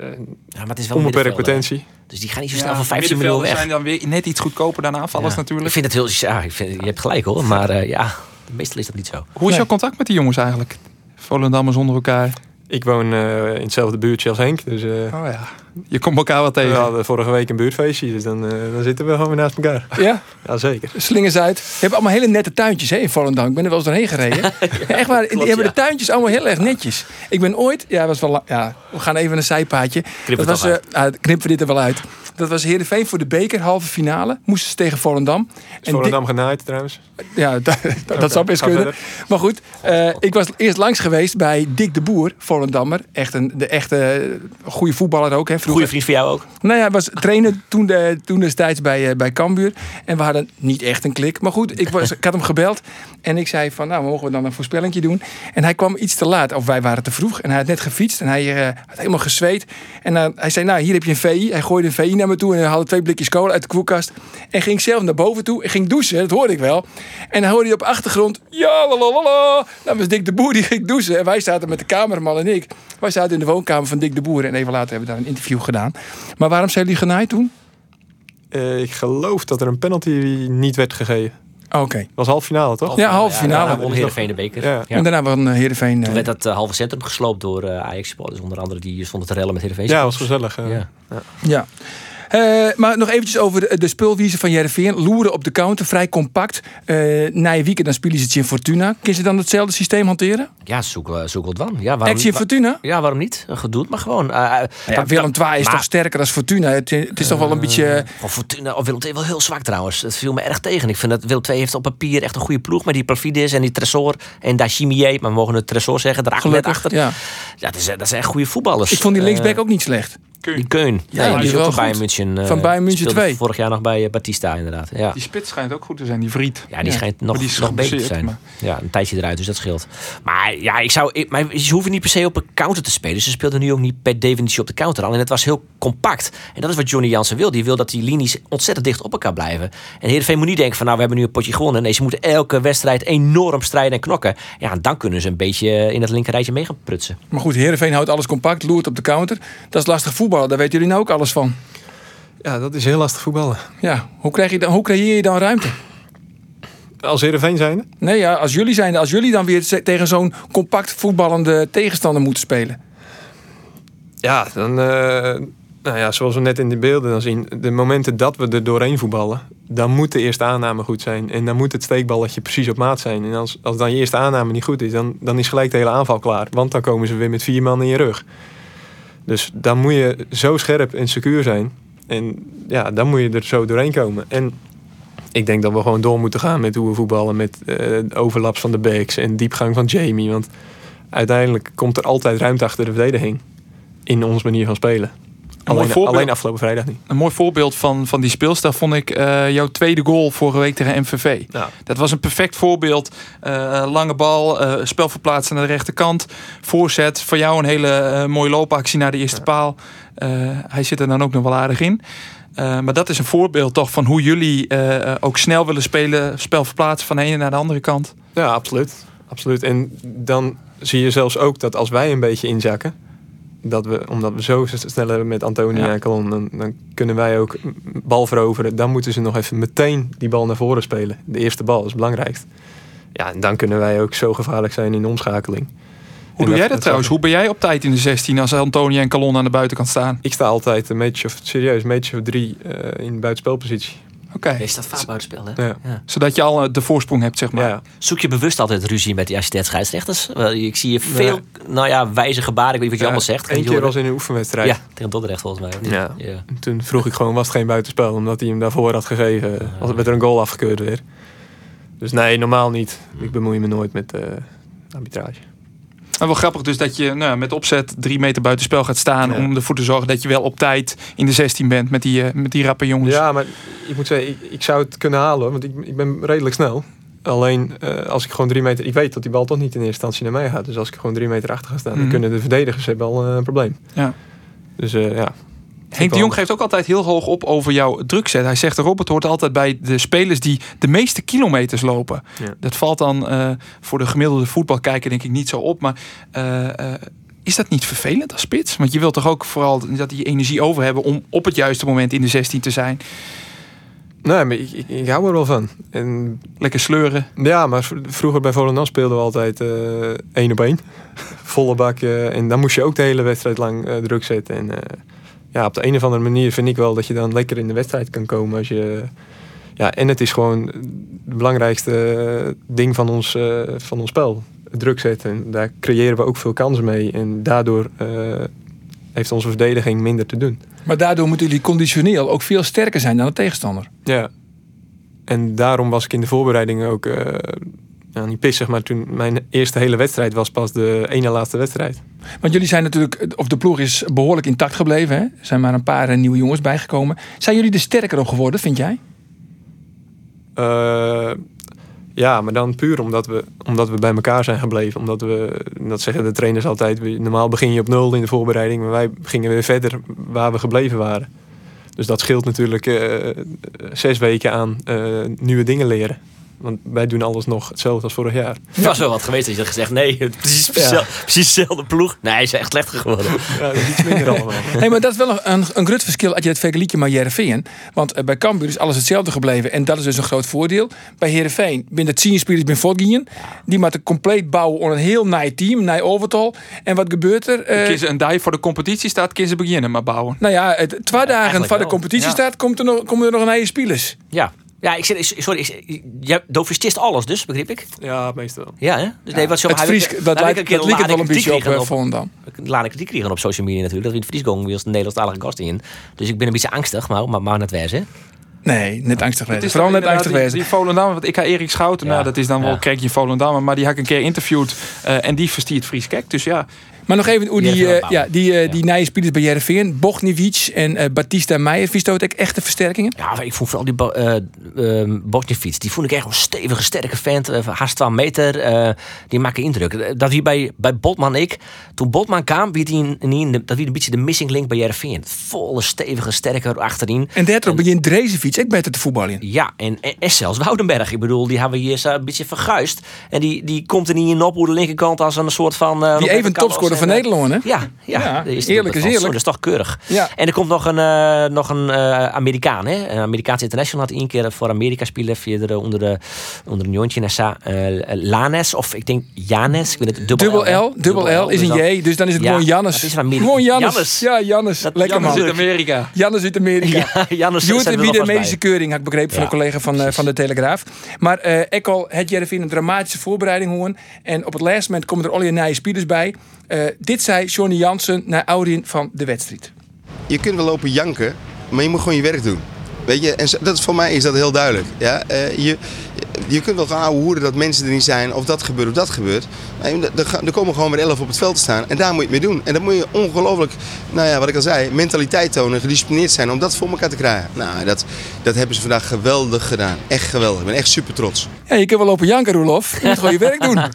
Ja, maar het is wel een onbeperkt potentie. Dus die gaan niet zo Ja, snel van 15 miljoen weg. zijn dan weer net iets goedkoper dan aanvallers Ja. Ik natuurlijk. vind het heel... Ja, ik vind, je hebt gelijk hoor. Maar eh, ja, meestal is dat niet zo. Hoe is Nee. jouw contact met die jongens eigenlijk? Volendammers onder elkaar. Ik woon eh, in hetzelfde buurtje als Henk. Dus eh, Oh ja. Je komt elkaar wel we tegen. hadden vorige week een buurtfeestje. Dus dan, eh, dan zitten we gewoon weer naast elkaar. Ja, *laughs* Ja, zeker. slingers uit. Je hebt allemaal hele nette tuintjes hè, in Volendam. Ik ben er wel eens doorheen gereden. *laughs* Echt waar, die hebben de tuintjes allemaal heel erg netjes. Ik ben ooit, ja, was wel, ja we gaan even een zijpaadje. Knip dat was, eh, ah, knippen we dit er wel uit. Dat was Heerenveen voor de beker, halve finale. Moesten ze tegen Volendam. Is Volendam genaaid trouwens. Ja, *laughs* dat, dat zou best kunnen. Maar goed, eh, ik was eerst langs geweest bij Dick de Boer, Volendammer. Echt een de echte goede voetballer ook. Hè, vroeger. Goede vriend van jou ook. Nou ja, hij was trainer toen, de, toen destijds bij, eh, bij Cambuur. En we hadden niet echt een klik. Maar goed, ik, was, ik had hem gebeld. En ik zei van, nou, mogen we dan een voorspellingje doen? En hij kwam iets te laat. Of wij waren te vroeg. En hij had net gefietst. En hij eh, had helemaal gezweet. En dan hij zei, nou, hier heb je een VI. Hij gooide een VI naar me toe. En hij haalde twee blikjes cola uit de koelkast. En ging zelf naar boven toe. En ging douchen. Dat hoorde ik wel. En dan hoorde hij op achtergrond, ja, la la la la. Dat was Dick de Boer die ging douchen. En wij zaten met de cameraman en ik. Wij zaten in de woonkamer van Dick de Boer. En even later hebben we daar een interview gedaan. Maar waarom zijn jullie genaaid toen? Eh, ik geloof dat er een penalty niet werd gegeven. Oké. Dat was half finale, toch? Ja, halve finale. Ja, won Heerenveen de beker. Ja. Ja. En daarna won eh, Heerenveen... eh, Toen werd dat eh, halve centrum gesloopt door eh Ajax supporters. Onder andere die stonden te rellen met Heerenveen. Ja, was gezellig. eh. Ja. Ja. Eh, maar nog eventjes over de, de spulwiezen van Jereveen. Loeren op de counter, vrij compact. Eh na weekend dan spelen ze in Fortuna. Kunnen ze dan hetzelfde systeem hanteren? Ja, zoek, eh, zoek wat van. Ja, waarom, Fortuna? ja, waarom niet? Gedoe het maar gewoon. Ja, dan- Willem II is maar- toch sterker dan Fortuna? Het, het is toch wel een beetje... Van Fortuna of Willem II wel heel zwak trouwens. Dat viel me erg tegen. Ik vind dat Willem II heeft op papier echt een goede ploeg. Met die Providis en die Tresor en Dachimier. Maar we mogen het Tresor zeggen. Gelukkig, achter. ja. Ja, dat, is, dat zijn echt goede voetballers. Ik vond die linksback ook niet slecht. Die Keun. Ja, die die is ook van Bayern. München. eh, Van Bayern München speelde 2. Vorig jaar nog bij eh, Batista inderdaad. Ja. Die spits schijnt ook goed te zijn, die Vriet. Ja, die Ja. schijnt nog, die nog beter te zijn. maar- Ja, een tijdje eruit, dus dat scheelt. Maar ja, ik zou, ik, maar ze hoeven niet per se op een counter te spelen. Ze speelden nu ook niet per definitie op de counter. Alleen het was heel compact. En dat is wat Johnny Jansen wil. Die wil dat die linies ontzettend dicht op elkaar blijven. En Heerenveen moet niet denken van nou, we hebben nu een potje gewonnen. Nee, ze moeten elke wedstrijd enorm strijden en knokken. Ja, en dan kunnen ze een beetje in het linkerrijtje mee gaan prutsen. Maar goed, Heerenveen houdt alles compact, loert op de counter. Dat is lastig voetballen, daar weten jullie nou ook alles van. Ja, dat is heel lastig voetballen. Ja, hoe, krijg je dan, hoe creëer je dan ruimte? Als Heerenveen zijnde? Nee, ja, als jullie zijn, als jullie dan weer tegen zo'n compact voetballende tegenstander moeten spelen. Ja, dan, eh, Nou ja, zoals we net in de beelden dan zien, de momenten dat we er doorheen voetballen, dan moet de eerste aanname goed zijn. En dan moet het steekballetje precies op maat zijn. En als, als dan je eerste aanname niet goed is, dan, dan is gelijk de hele aanval klaar. Want dan komen ze weer met vier man in je rug. Dus dan moet je zo scherp en secuur zijn. En ja, dan moet je er zo doorheen komen. En ik denk dat we gewoon door moeten gaan met hoe we voetballen. Met uh, overlaps van de backs en diepgang van Jamie. Want uiteindelijk komt er altijd ruimte achter de verdediging. In onze manier van spelen. Alleen, voorbeeld, alleen, afgelopen vrijdag niet. Een mooi voorbeeld van, van die speelstijl vond ik uh, jouw tweede goal vorige week tegen MVV. Ja. Dat was een perfect voorbeeld. Uh, lange bal, uh, spel verplaatsen naar de rechterkant. Voorzet. Voor jou een hele mooie loopactie naar de eerste ja. paal. hij zit er dan ook nog wel aardig in. maar dat is een voorbeeld toch van hoe jullie ook snel willen spelen. Spel verplaatsen van de ene naar de andere kant. Ja, absoluut. absoluut. En dan zie je zelfs ook dat als wij een beetje inzakken dat we, omdat we zo snel hebben met Antonia ja. en Calon, dan, dan, kunnen wij ook bal veroveren. Dan moeten ze nog even meteen die bal naar voren spelen. De eerste bal is het belangrijkst. Ja, en dan kunnen wij ook zo gevaarlijk zijn in de omschakeling. Hoe doe jij dat, trouwens? Hoe ben jij op tijd in de 16 als Antonia en Calon aan de buitenkant staan? Ik sta altijd een metertje of, serieus, een metertje of drie uh, in buitenspelpositie. Oké. Okay. Is dat vaak buitenspel, hè? Ja. Ja. Zodat je al de voorsprong hebt, zeg maar. Ja. Zoek je bewust altijd ruzie met die assistent-scheidsrechters? Ik zie je veel, nou ja, wijze gebaren. Ik weet niet wat je allemaal zegt. Eén keer was in een oefenwedstrijd. Ja, tegen Dordrecht volgens mij. Ja. Toen vroeg ik gewoon, was het geen buitenspel? Omdat hij hem daarvoor had gegeven. Als werd er een goal afgekeurd weer. Dus nee, normaal niet. Ik bemoei me nooit met uh, arbitrage. En wel grappig dus dat je nou, met opzet drie meter buiten spel gaat staan... Ja. om ervoor te zorgen dat je wel op tijd in de 16 bent met die, uh, met die rappe jongens. Ja, maar ik moet zeggen, ik, ik zou het kunnen halen. Want ik, ik ben redelijk snel. Alleen uh, als ik gewoon drie meter... Ik weet dat die bal toch niet in eerste instantie naar mij gaat. Dus als ik gewoon drie meter achter ga staan... Mm -hmm. dan kunnen de verdedigers hebben al uh, een probleem. Ja. Dus ja... Henk de Jong geeft ook altijd heel hoog op over jouw drukzet. Hij zegt, Robert hoort altijd bij de spelers die de meeste kilometers lopen. Ja. Dat valt dan uh, voor de gemiddelde voetbalkijker denk ik niet zo op. Maar uh, uh, is dat niet vervelend als spits? Want je wilt toch ook vooral dat die energie over hebben om op het juiste moment in de 16 te zijn. Nee, maar ik, ik, ik hou er wel van. En, Lekker sleuren. Ja, maar vroeger bij Volendam speelden we altijd één op één. *laughs* Volle bak. en dan moest je ook de hele wedstrijd lang druk zetten. En, ja, op de een of andere manier vind ik wel dat je dan lekker in de wedstrijd kan komen. Als je, ja, en het is gewoon het belangrijkste ding van ons, uh, van ons spel. Druk zetten. En daar creëren we ook veel kansen mee. En daardoor uh, heeft onze verdediging minder te doen. Maar daardoor moeten jullie conditioneel ook veel sterker zijn dan de tegenstander. Ja. En daarom was ik in de voorbereiding ook... Uh, nou, niet pissig, maar toen mijn eerste hele wedstrijd was pas de ene laatste wedstrijd. Want jullie zijn natuurlijk, of de ploeg is behoorlijk intact gebleven. Hè? Er zijn maar een paar nieuwe jongens bijgekomen. Zijn jullie er sterker op geworden, vind jij? Uh, ja, maar dan puur omdat we, omdat we bij elkaar zijn gebleven. Omdat we, dat zeggen de trainers altijd, normaal begin je op nul in de voorbereiding. Maar wij gingen weer verder waar we gebleven waren. Dus dat scheelt natuurlijk uh, zes weken aan uh, nieuwe dingen leren. Want wij doen alles nog hetzelfde als vorig jaar. Het was wel wat geweest dat je had gezegd... nee, *laughs* precies, ja. precies dezelfde ploeg. Nee, hij is echt slechter geworden. *laughs* Ja, iets minder allemaal. hey, maar dat is wel een, een groot verschil als je het vergelijkt met Heerenveen. Want uh, bij Cambuur is alles hetzelfde gebleven. En dat is dus een groot voordeel. Bij Heerenveen ben het tien spelers ben voortgingen. Die moeten compleet bouwen onder een heel naai team. Naai overtal. En wat gebeurt er? Uh, kiezen een die voor de competitie staat, kunnen ze beginnen maar bouwen. Nou ja, het, twee dagen voor de competitie ja. staat, komt er nog, komen er nog een eigen spelers. Ja. Ja, ik zeg, sorry, ik, je dovistist alles dus, begreep ik? Ja, meestal. Ja, hè? Dus nee, wat zo het Fries, dat, lijkt het wel een beetje op, op Volendam. Laat ik kritiek kregen op social media natuurlijk. Dat we in het Fries wie als een Nederlandstalige gast in. Dus ik ben een beetje angstig, maar, maar, maar net wijs, hè? Nee, net angstig wezen. Vooral net angstig die, wezen. Die Volendam, want ik ga Erik Schouten, ja. nou, dat is dan wel ja. Krekje Volendam, maar die heb ik een keer interviewd uh, en die verstiert Fries kijk. Dus ja. Maar nog even hoe die, uh, ja, die, uh, die nieuwe spelers bij Jereveen, Bogniewicz en uh, Batista Meijer, vies dat ook echte versterkingen? Ja, ik vond vooral die uh, Bogniewicz, die vond ik echt een stevige, sterke vent, haast 12 meter, die maken indruk. Dat hier bij, bij Botman ik, toen Botman kwam, wie die in, dat wie een beetje de missing link bij Jereveen. Volle, stevige, sterke achterin. En daardoor begint Drezevic iets echt beter te voetballen. Ja, en, en, en zelfs Woudenberg. Ik bedoel, die hebben we hier een beetje verguist. En die, die komt er niet in op hoe de linkerkant als een soort van... eh, Die even topscorer Van eh, Nederland, hè? Ja, ja, Ja, eerste eerlijk is eerlijk. Zo, dat is toch keurig. Ja. En er komt nog een, eh, nog een eh, Amerikaan, hè? Een Amerikaanse international had één keer voor Amerika spelen via de, onder de onder een jontje naar Sa, Lanes of ik denk Janes, ik weet het dubbel, Dubbel? L, dubbel L is dus een dan- J, dus dan is het Ja, gewoon Jannes. dat is een Amerika- Gewoon Jannes. Ja, Jannes. Dat- Lekker Jannes man. Uit Amerika. Jannes uit Amerika. Ja, *laughs* Jannes de bij. medische keuring, had ik begrepen van een collega van, van de Telegraaf. Maar ik al het Jerevin een dramatische voorbereiding horen. En op het laatste moment komen er al je nieuwe spelers bij. Eh, dit zei Johnny Jansen naar Audien van de wedstrijd. je kunt wel lopen janken, maar je moet gewoon je werk doen. Weet je, en dat, voor mij is dat heel duidelijk. Ja? Eh, je, je kunt wel gaan ouwe hoeren dat mensen er niet zijn, of dat gebeurt of dat gebeurt. Maar je- er, komen gewoon weer elf op het veld te staan en daar moet je het mee doen. En dan moet je ongelooflijk, nou ja, wat ik al zei, mentaliteit tonen, gedisciplineerd zijn om dat voor elkaar te krijgen. Nou, dat, dat hebben ze vandaag geweldig gedaan. Echt geweldig. Ik ben echt super trots. Ja, je kunt wel lopen janken, Roelof. Je moet gewoon je werk doen. *laughs*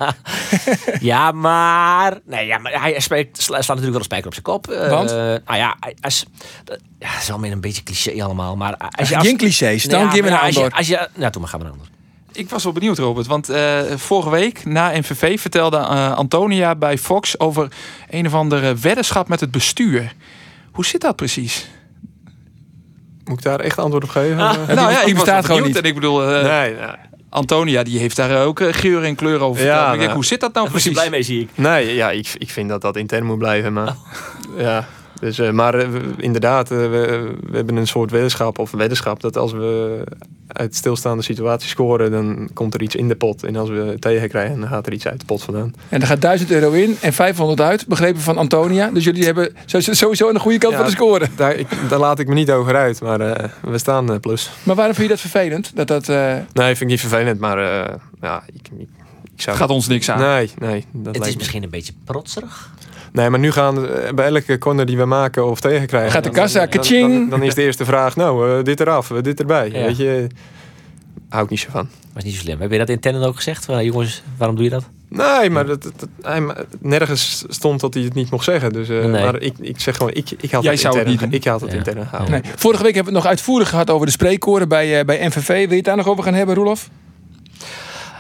Ja, maar. Nee, ja, maar hij spreekt, slaat natuurlijk wel een spijker op zijn kop. Eh, Want? nou ja, als, dat- ja, het is wel meer een beetje cliché allemaal. Maar als je als, Geen clichés, dan Ja, geef me maar een als je, antwoord. als je, Nou, toen maar gaan we een ander. Ik was wel benieuwd, Robert. Want eh, vorige week na MVV vertelde eh, Antonia bij Fox over een of andere weddenschap met het bestuur. Hoe zit dat precies? Moet ik daar echt antwoord op geven? Ah, *laughs* nou ja, ik bestaat gewoon benieuwd. niet. En ik bedoel, eh, nee, nou, Antonia die heeft daar ook geur en kleur over Ja, ik denk, nou, hoe zit dat nou Daar precies? blij mee, zie ik. Nee, ja, ik, ik vind dat dat intern moet blijven. Maar, ja, dus, eh, maar inderdaad, we, we hebben een soort weddenschap of weddenschap dat als we uit stilstaande situaties scoren, dan komt er iets in de pot. En als we tegen krijgen, dan gaat er iets uit de pot vandaan. En er gaat 1000 euro in en 500 uit, begrepen van Antonia. Dus jullie hebben sowieso aan de goede kant Ja. van de score. Daar, ik, daar laat ik me niet over uit, maar eh, we staan eh, plus. Maar waarom vind je dat vervelend? Dat dat, eh, Nee, vind ik niet vervelend, maar eh, ja, ik, ik, ik zou... Gaat ons niks aan. Nee, nee. Dat Het lijkt is me- misschien een beetje protserig. Nee, maar nu gaan eh, bij elke corner die we maken of tegenkrijgen... Gaat de kassa, dan- dan, kaching. dan, dan is de eerste vraag, nou, eh, dit eraf, eh, dit erbij. Ja. Weet je, hou ik niet zo van. Was niet zo slim. Heb je dat intern ook gezegd? Jongens, waarom doe je dat? Nee, maar dat, dat- dat- hij, nergens stond dat hij het niet mocht zeggen. Dus, eh, Nee. Maar ik, ik zeg gewoon, ik, ik had Jij het zou het intern, niet doen? Ik had het Ja. intern gehouden. nee. Vorige week hebben we het nog uitvoerig gehad over de spreekkoren bij, eh, bij NVV. Wil je het daar nog over gaan hebben, Roelof?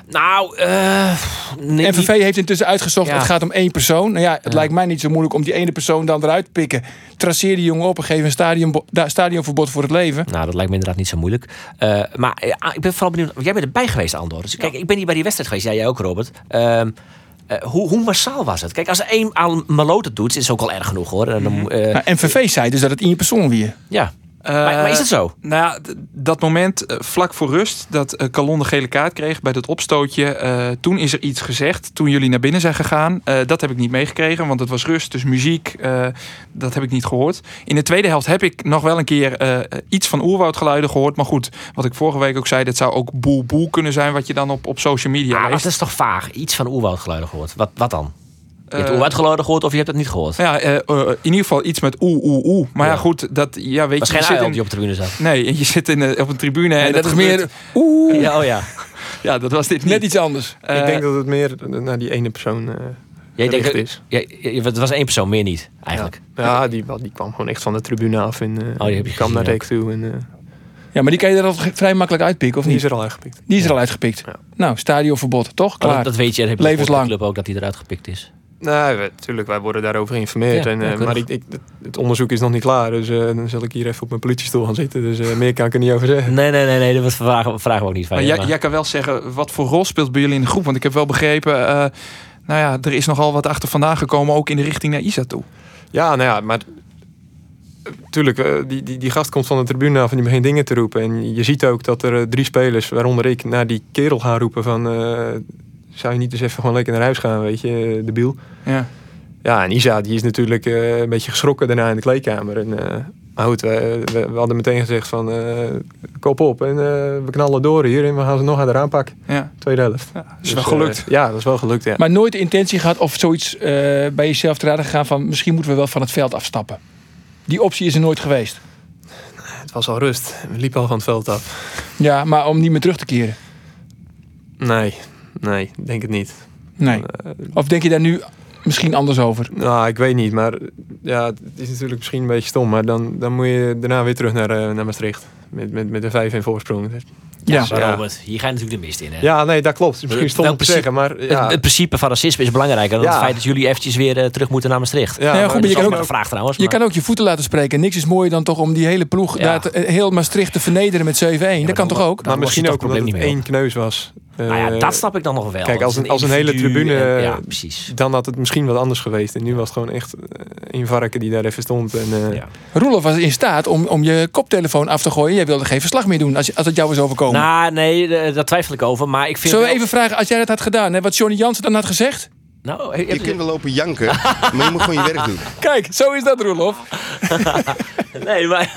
Nou, eh nee, NVV heeft intussen uitgezocht, Ja. het gaat om één persoon. Nou ja, het Ja. lijkt mij niet zo moeilijk om die ene persoon dan eruit te pikken. Traceer die jongen op en geef een stadion, stadionverbod voor het leven. Nou, dat lijkt me inderdaad niet zo moeilijk. Eh, maar eh, ah, ik ben vooral benieuwd. Jij bent erbij geweest, Andor. Dus kijk, ik ben niet bij die wedstrijd geweest. Jij ook, Robert. Ehm, eh, hoe, hoe massaal was het? Kijk, als er één aan Maloot doet, is het ook al erg genoeg hoor. En dan, eh, Nou, NVV zei dus dat het één persoon weer. ja. Eh, maar, maar is het zo? Nou dat moment eh, vlak voor rust dat eh Calon de gele kaart kreeg bij dat opstootje. toen is er iets gezegd. Toen jullie naar binnen zijn gegaan. Dat heb ik niet meegekregen, want het was rust. Dus muziek, dat heb ik niet gehoord. In de tweede helft heb ik nog wel een keer iets van oerwoudgeluiden gehoord. Maar goed, wat ik vorige week ook zei, dat zou ook boel boel kunnen zijn. Wat je dan op, op social media Ah, leest. dat is toch vaag? Iets van oerwoudgeluiden gehoord. Wat, wat dan? Je hebt oerwoudgeluiden gehoord of je hebt het niet gehoord? Ja, eh, eh, in ieder geval iets met oeh, oeh, oeh. Maar ja, Ja. goed, dat, ja, weet was je, geen je zit in, die op de tribune zat. Nee, je zit in, eh, op een tribune. en dat het is gebeurt- meer, oeh, Ja, oh ja. *laughs* Ja, dat was dit niet. net iets anders. Ik denk dat het meer naar die ene persoon eh Jij denkt, is. het was één persoon, meer niet, eigenlijk. Ja, die, die kwam gewoon echt van de tribune af en eh, Oh, die heb je kwam naar Reek toe. En, eh, Ja, maar die kan je er al vrij makkelijk uitpikken, of die niet? is er al uitgepikt. Die is er al uitgepikt. Ja. Nou, stadionverbod, toch? Maar Klaar. dat, dat weet je, dat heb je Levenslang. de club ook, dat hij eruit gepikt is. Nee, natuurlijk, wij worden daarover geïnformeerd. Ja, en, eh, maar ik, ik, het- onderzoek is nog niet klaar, dus eh, dan zal ik hier even op mijn politiestoel gaan zitten. Dus eh, meer kan ik er niet over zeggen. Nee, nee, nee, nee dat vragen, vragen we ook niet van Maar je. jij, maar- jij kan wel zeggen, wat voor rol speelt bij jullie in de groep? Want ik heb wel begrepen, eh, nou ja, er is nogal wat achter vandaan gekomen, ook in de richting naar Isa toe. Ja, nou ja, maar tuurlijk, eh, die, die, die gast komt van de tribune af en die begint dingen te roepen. En je ziet ook dat er drie spelers, waaronder ik, naar die kerel gaan roepen van... zou je niet eens even gewoon lekker naar huis gaan, weet je, eh, debiel. Ja. Ja, en Isa die is natuurlijk eh, een beetje geschrokken daarna in de kleedkamer. En, eh, maar goed, we, we, we hadden meteen gezegd van eh, kop op en we knallen door hier en we gaan ze nog harder aanpakken. Ja. Tweede helft. Ja, is Dus, wel gelukt. ja, dat is wel gelukt, ja. Maar nooit de intentie gehad of zoiets bij jezelf te raden gegaan van misschien moeten we wel van het veld afstappen. Die optie is er nooit geweest. Het was al rust. We liepen al van het veld af. Ja, maar om niet meer terug te keren. Nee, nee, denk het niet. Nee. Eh, Of denk je daar nu misschien anders over? Nou, ik weet niet, maar ja, het is natuurlijk misschien een beetje stom, maar dan, dan moet je daarna weer terug naar, eh, naar Maastricht. met, met, met een 5 en voorsprong. Ja, Robert, hier ga je natuurlijk de mist in. Hè? Ja, nee, dat klopt. Misschien stom te zeggen, maar ja. het, het principe van racisme is belangrijker dan Ja. het feit dat jullie eventjes weer eh, terug moeten naar Maastricht. Ja, Ja, maar goed, maar je kan ook ook, een vraag trouwens. je maar- kan ook je voeten laten spreken. Niks is mooier dan toch om die hele ploeg Ja. daar te- heel Maastricht te vernederen met 7-1. dat kan dan- toch ook? maar misschien ook het omdat probleem het niet één kneus was. Nou ja, Eh, dat snap ik dan nog wel. Kijk, als een, als een hele tribune, en- ja, precies. dan had het misschien wat anders geweest. En nu was het gewoon echt eh, één varken die daar even stond. En, eh, Ja. Roelof was in staat om, om je koptelefoon af te gooien. Jij wilde geen verslag meer doen als, als het jou was overkomen. Nou, nee, daar twijfel ik over. Maar ik vind Zullen we wel- even vragen, als jij dat had gedaan, hè, wat Johnny Jansen dan had gezegd? Nou, Je je- kunt wel lopen janken, maar je moet gewoon je werk doen. *laughs* Kijk, zo is dat, Roelof. *laughs* Nee, maar...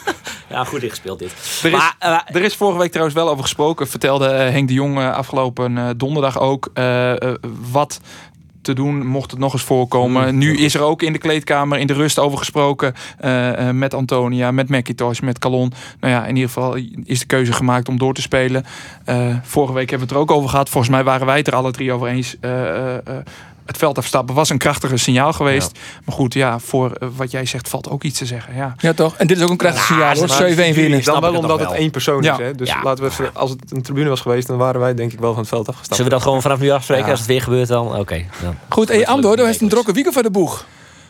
*laughs* ja, goed ingespeeld dit. Er is, Maar, eh, er is vorige week trouwens wel over gesproken. Vertelde eh, Henk de Jong eh, afgelopen eh, donderdag ook. wat te doen mocht het nog eens voorkomen. nu is er ook in de kleedkamer in de rust over gesproken. eh, eh, met Antonia, met McIntosh, met Calon. Nou ja, in ieder geval is de keuze gemaakt om door te spelen. Eh, vorige week hebben we het er ook over gehad. Volgens mij waren wij het er alle drie over eens. Het veld afstappen was een krachtiger signaal geweest. Maar goed, ja, voor eh, wat jij zegt valt ook iets te zeggen. Ja. Ja, toch? En dit is ook een krachtig Ja, signaal, hoor. maar 7-1 winnen. Dan wel omdat het één persoon Ja. is. Hè? Dus Ja. laten we even, als het een tribune was geweest, dan waren wij denk ik wel van het veld afgestapt. Zullen we dat gewoon vanaf nu afspreken? Ja. Als het weer gebeurt dan? Oké. dan. Goed, en Andor, daar heeft een drokke wieken voor de boeg.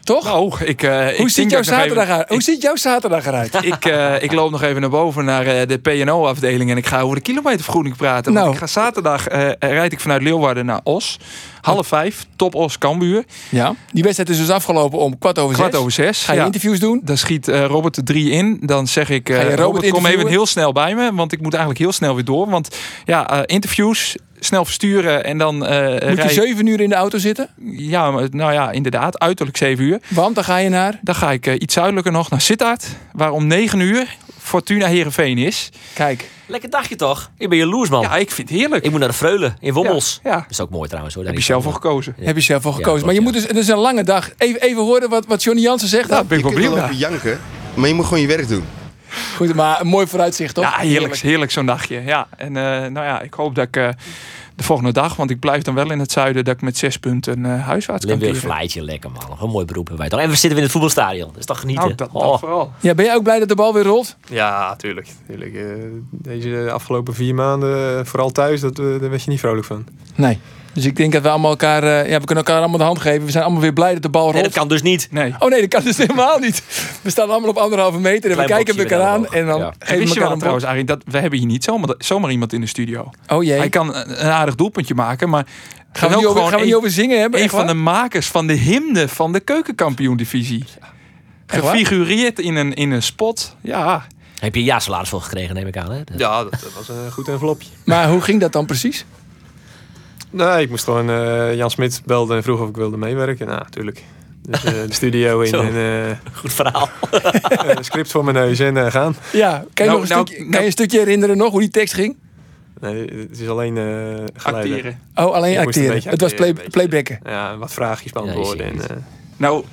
Toch? Nou, ik, eh, ik Hoe denk ziet, jouw ik even- zaterdag uit? Hoe ziet jouw zaterdag eruit? *laughs* ik, eh, ik loop nog even naar boven naar eh, de P&O-afdeling en ik ga over de kilometervergoeding praten. Nou. Want ik ga zaterdag rijd ik vanuit Leeuwarden naar Os. Half vijf, top Os Cambuur. Ja, die wedstrijd is dus afgelopen om kwart over Kwart zes. over zes. Ga je ja. interviews doen? Dan schiet Robert de drie in. Dan zeg ik, Robert, Robert kom even heel snel bij me. Want ik moet eigenlijk heel snel weer door. Want ja, interviews, snel versturen en dan eh Moet je rij- zeven uur in de auto zitten? Ja, maar, nou ja, inderdaad. Uiterlijk zeven uur. Want dan ga je naar... Dan ga ik eh, iets zuidelijker nog naar Sittard. Waar om negen uur Fortuna Heerenveen is. Kijk, Lekker dagje toch? Ik ben jaloers man. Ja, ik vind het heerlijk. Ik moet naar de Vreulen in Wommels. Ja, ja. Dat is ook mooi trouwens hoor. Heb je zelf voor gekozen. heb je zelf voor Ja, gekozen. maar je moet dus, het is een lange dag. Even, even horen wat, wat Johnny Jansen zegt. Ja, dan. ben ik Je wel lopen janken, maar je moet gewoon je werk doen. Goed, maar een mooi vooruitzicht, toch? Ja, heerlijk, heerlijk zo'n dagje. Ja, en eh, nou ja, ik hoop dat ik eh, de volgende dag, want ik blijf dan wel in het zuiden, dat ik met zes punten uh, huiswaarts kan keren. Flightje, lekker man. Nog een mooi beroep hebben wij toch. En we zitten weer in het voetbalstadion. Dat is toch genieten? Nou, dat, dat Oh. vooral. Ja, ben jij ook blij dat de bal weer rolt? Ja, tuurlijk. tuurlijk. Eh, deze afgelopen vier maanden, vooral thuis, dat, daar werd je niet vrolijk van. Nee. Dus ik denk dat we allemaal elkaar... eh, ja, we kunnen elkaar allemaal de hand geven. We zijn allemaal weer blij dat de bal Nee, rolt. dat kan dus niet. Nee. Oh nee, dat kan dus *laughs* helemaal niet. We staan allemaal op anderhalve meter en we Klein kijken elkaar aan. En dan geven we elkaar wel een trouwens, Arie, dat we hebben hier niet zomaar, zomaar iemand in de studio. Oh jee. Hij kan een, aardig doelpuntje maken, maar gaan we, over, gaan we niet over zingen hebben? een van waar? de makers van de hymne van de keukenkampioen-divisie. Gefigureerd in een, in een spot. Ja, Heb je ja salaris voor gekregen, neem ik aan. Hè? Dat- Ja, dat, dat was een goed envelopje. Maar hoe ging dat dan precies? Nee, ik moest gewoon... eh, Jan Smit belde en vroeg of ik wilde meewerken. Nou, natuurlijk. Dus eh, de studio *laughs* in Zo. en eh, Goed verhaal. *laughs* een script voor mijn neus en gaan. Ja, kan je, Nou, nog een, nou, stukje, nou- kan je een stukje herinneren nog hoe die tekst ging? Nee, het is alleen eh acteren. Oh, alleen Ik acteren. Het was play, playbacken. Ja, wat vraagjes beantwoorden. Ja, en, eh, Nou,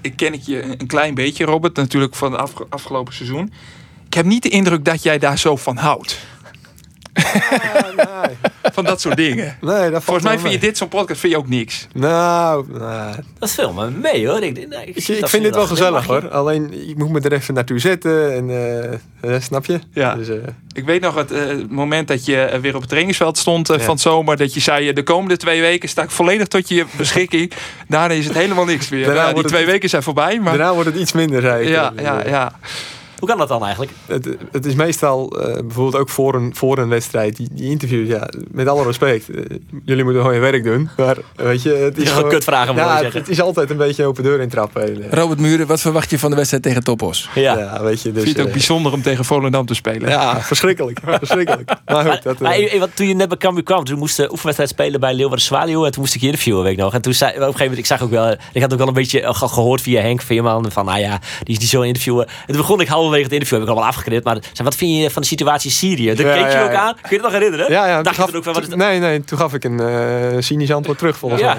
ik ken het je een klein beetje, Robert, natuurlijk van het afge- afgelopen seizoen. Ik heb niet de indruk dat jij daar zo van houdt. Nee, *laughs* Van dat soort dingen. nee, dat Volgens mij vind je dit zo'n podcast vind je ook niks. Nou, nou, Dat viel me mee hoor. Ik, nee, ik, ik, zie ik dat vind dit wel dat gezellig hoor. Alleen, ik moet me er even naartoe zetten. En, eh, eh, snap je? Ja. Dus, eh, Ik weet nog het eh, moment dat je weer op het trainingsveld stond Ja. van het zomer. Dat je zei, de komende twee weken sta ik volledig tot je beschikking. Daarna is het helemaal niks meer. Daarna Ja, die het twee weken zijn voorbij. Maar daarna wordt het iets minder, zei ik. ja, ja, ja. Hoe kan dat dan eigenlijk? Het, het is meestal, eh, bijvoorbeeld ook voor een, voor een wedstrijd, die, die interviews, ja, met alle respect. eh, jullie moeten gewoon je werk doen. Maar weet je, het is Je gewoon kutvragen, ja, je het, zeggen. het is altijd een beetje open deur intrappen. Eh, Robert Muren, wat verwacht je van de wedstrijd tegen Topos? Ja. Ja, weet je, dus... Vind het ook bijzonder om tegen Volendam te spelen. ja, verschrikkelijk. *laughs* verschrikkelijk. Maar goed, dat... Maar, wat, toen je net bij Cambuur kwam, toen moest de oefenwedstrijd spelen bij Leeuwarden Zwaluw. En toen moest ik je interviewen, weet ik nog. En toen zei, op een gegeven moment, ik zag ook wel, ik had ook wel een beetje eh, ge- gehoord via Henk Veerman. Van, nou ja, die is niet zo interviewen. En toen begon ik halverwege het interview, heb ik allemaal afgeknipt. Maar zei, wat vind je van de situatie in Syrië? Daar Ja, keek je ja, ook ja. aan. Kun je het nog herinneren? ja, ja, Dacht je ook van, wat is dat? Nee, nee, toen gaf ik een eh, cynisch antwoord terug volgens Ja.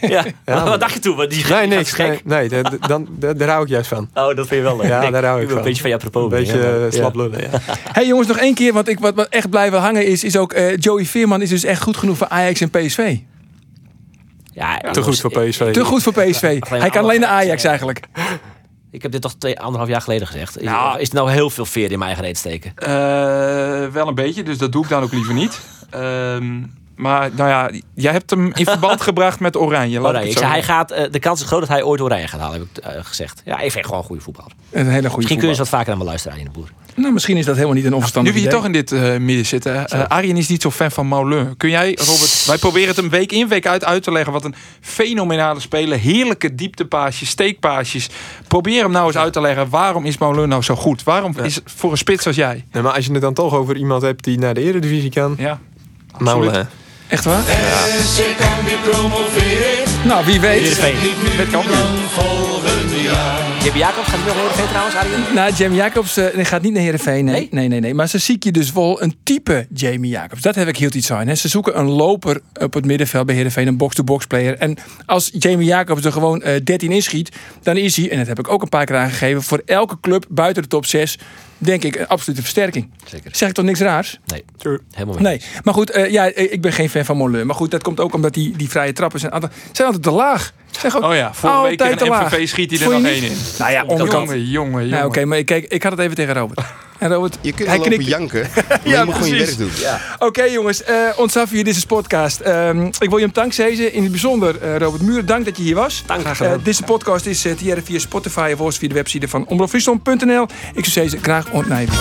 mij. *laughs* ja. maar- wat dacht je toen? Want Die, Nee, niks. Nee, nee daar- dan, daar, hou ik juist van. Oh, dat vind je wel leuk. Ja, daar hou ik wil van. Een beetje van je apropos. Een beetje ja, eh, slap ja. lullen, ja. *laughs* Hey jongens, nog één keer, want ik, wat, wat echt blijven hangen is, is ook eh, Joey Veerman is dus echt goed genoeg voor Ajax en PSV. Ja, Te goed voor PSV. Te goed voor PSV. Hij kan alleen naar Ajax eigenlijk. *laughs* Ik heb dit toch twee, anderhalf jaar geleden gezegd. Is, Nou. is er nou heel veel veer in mijn eigen reet steken? Eh, wel een beetje, dus dat doe ik dan ook liever niet. Ehm, maar nou ja, jij hebt hem in verband *laughs* gebracht met Oranje. laat Oranje. ik Ik het zo zei, hij gaat, eh, de kans is groot dat hij ooit Oranje gaat halen, heb ik eh, gezegd. Ja, ik vind gewoon een goede voetballer. Een hele goede Misschien kun je eens wat vaker naar me luisteren in de boer. Nou, misschien is dat helemaal niet een Nu onverstandig we hier idee. toch in dit eh, midden zitten. Arjen is niet zo fan van Moulin. Kun jij, Robert, wij proberen het een week in, week uit uit te leggen. Wat een fenomenale speler. Heerlijke dieptepaasjes, steekpaasjes. Probeer hem nou eens uit te leggen. Waarom is Moulin nou zo goed? Waarom is voor een spits als jij? Nee, maar als je het dan toch over iemand hebt die naar de Eredivisie kan. Ja, Nou, eh, Echt waar? Nou, wie weet. Heerenveen. met kampioen. Jimmy Jacobs gaat hij nog Heerenveen trouwens, Arjen? Nou, Jamie Jacobs eh, die gaat niet naar Heerenveen. Nee. Nee? nee, nee, nee. Maar ze zie je dus wel een type Jamie Jacobs. Dat heb ik heel iets aan. Hè. Ze zoeken een loper op het middenveld bij Heerenveen. Een box-to-box player. En als Jamie Jacobs er gewoon eh 13 inschiet... dan is hij, en dat heb ik ook een paar keer aangegeven... voor elke club buiten de top 6... denk ik een absolute versterking. Zeker. Zeg ik toch niks raars? Nee, helemaal niet. Nee, maar goed, eh, ja, eh, ik ben geen fan van Molleur. Maar goed, dat komt ook omdat die, die vrije trappen zijn, altijd- zijn altijd te laag. Zijn gewoon Oh ja, vorige week laag. MVV schiet hij er nog één in. Nou ja, onderkant. Jongen, jongen, jongen. Nou, Oké, maar ik, kijk, ik had het even tegen Robert. *laughs* En Robert, Je kunt hij lopen knikt. janken, *laughs* maar je moet gewoon je precies. werk doen. Oké jongens, eh ons af hier, dit is podcast. Ehm, ik wil je hem dank zeggen. In het bijzonder eh, Robert Muur, dank dat je hier was. Dank. Graag Eh, deze podcast is eh, te jaren via Spotify of via de website van omroepfriesland.nl. Ik zou zeggen, graag ontnijden.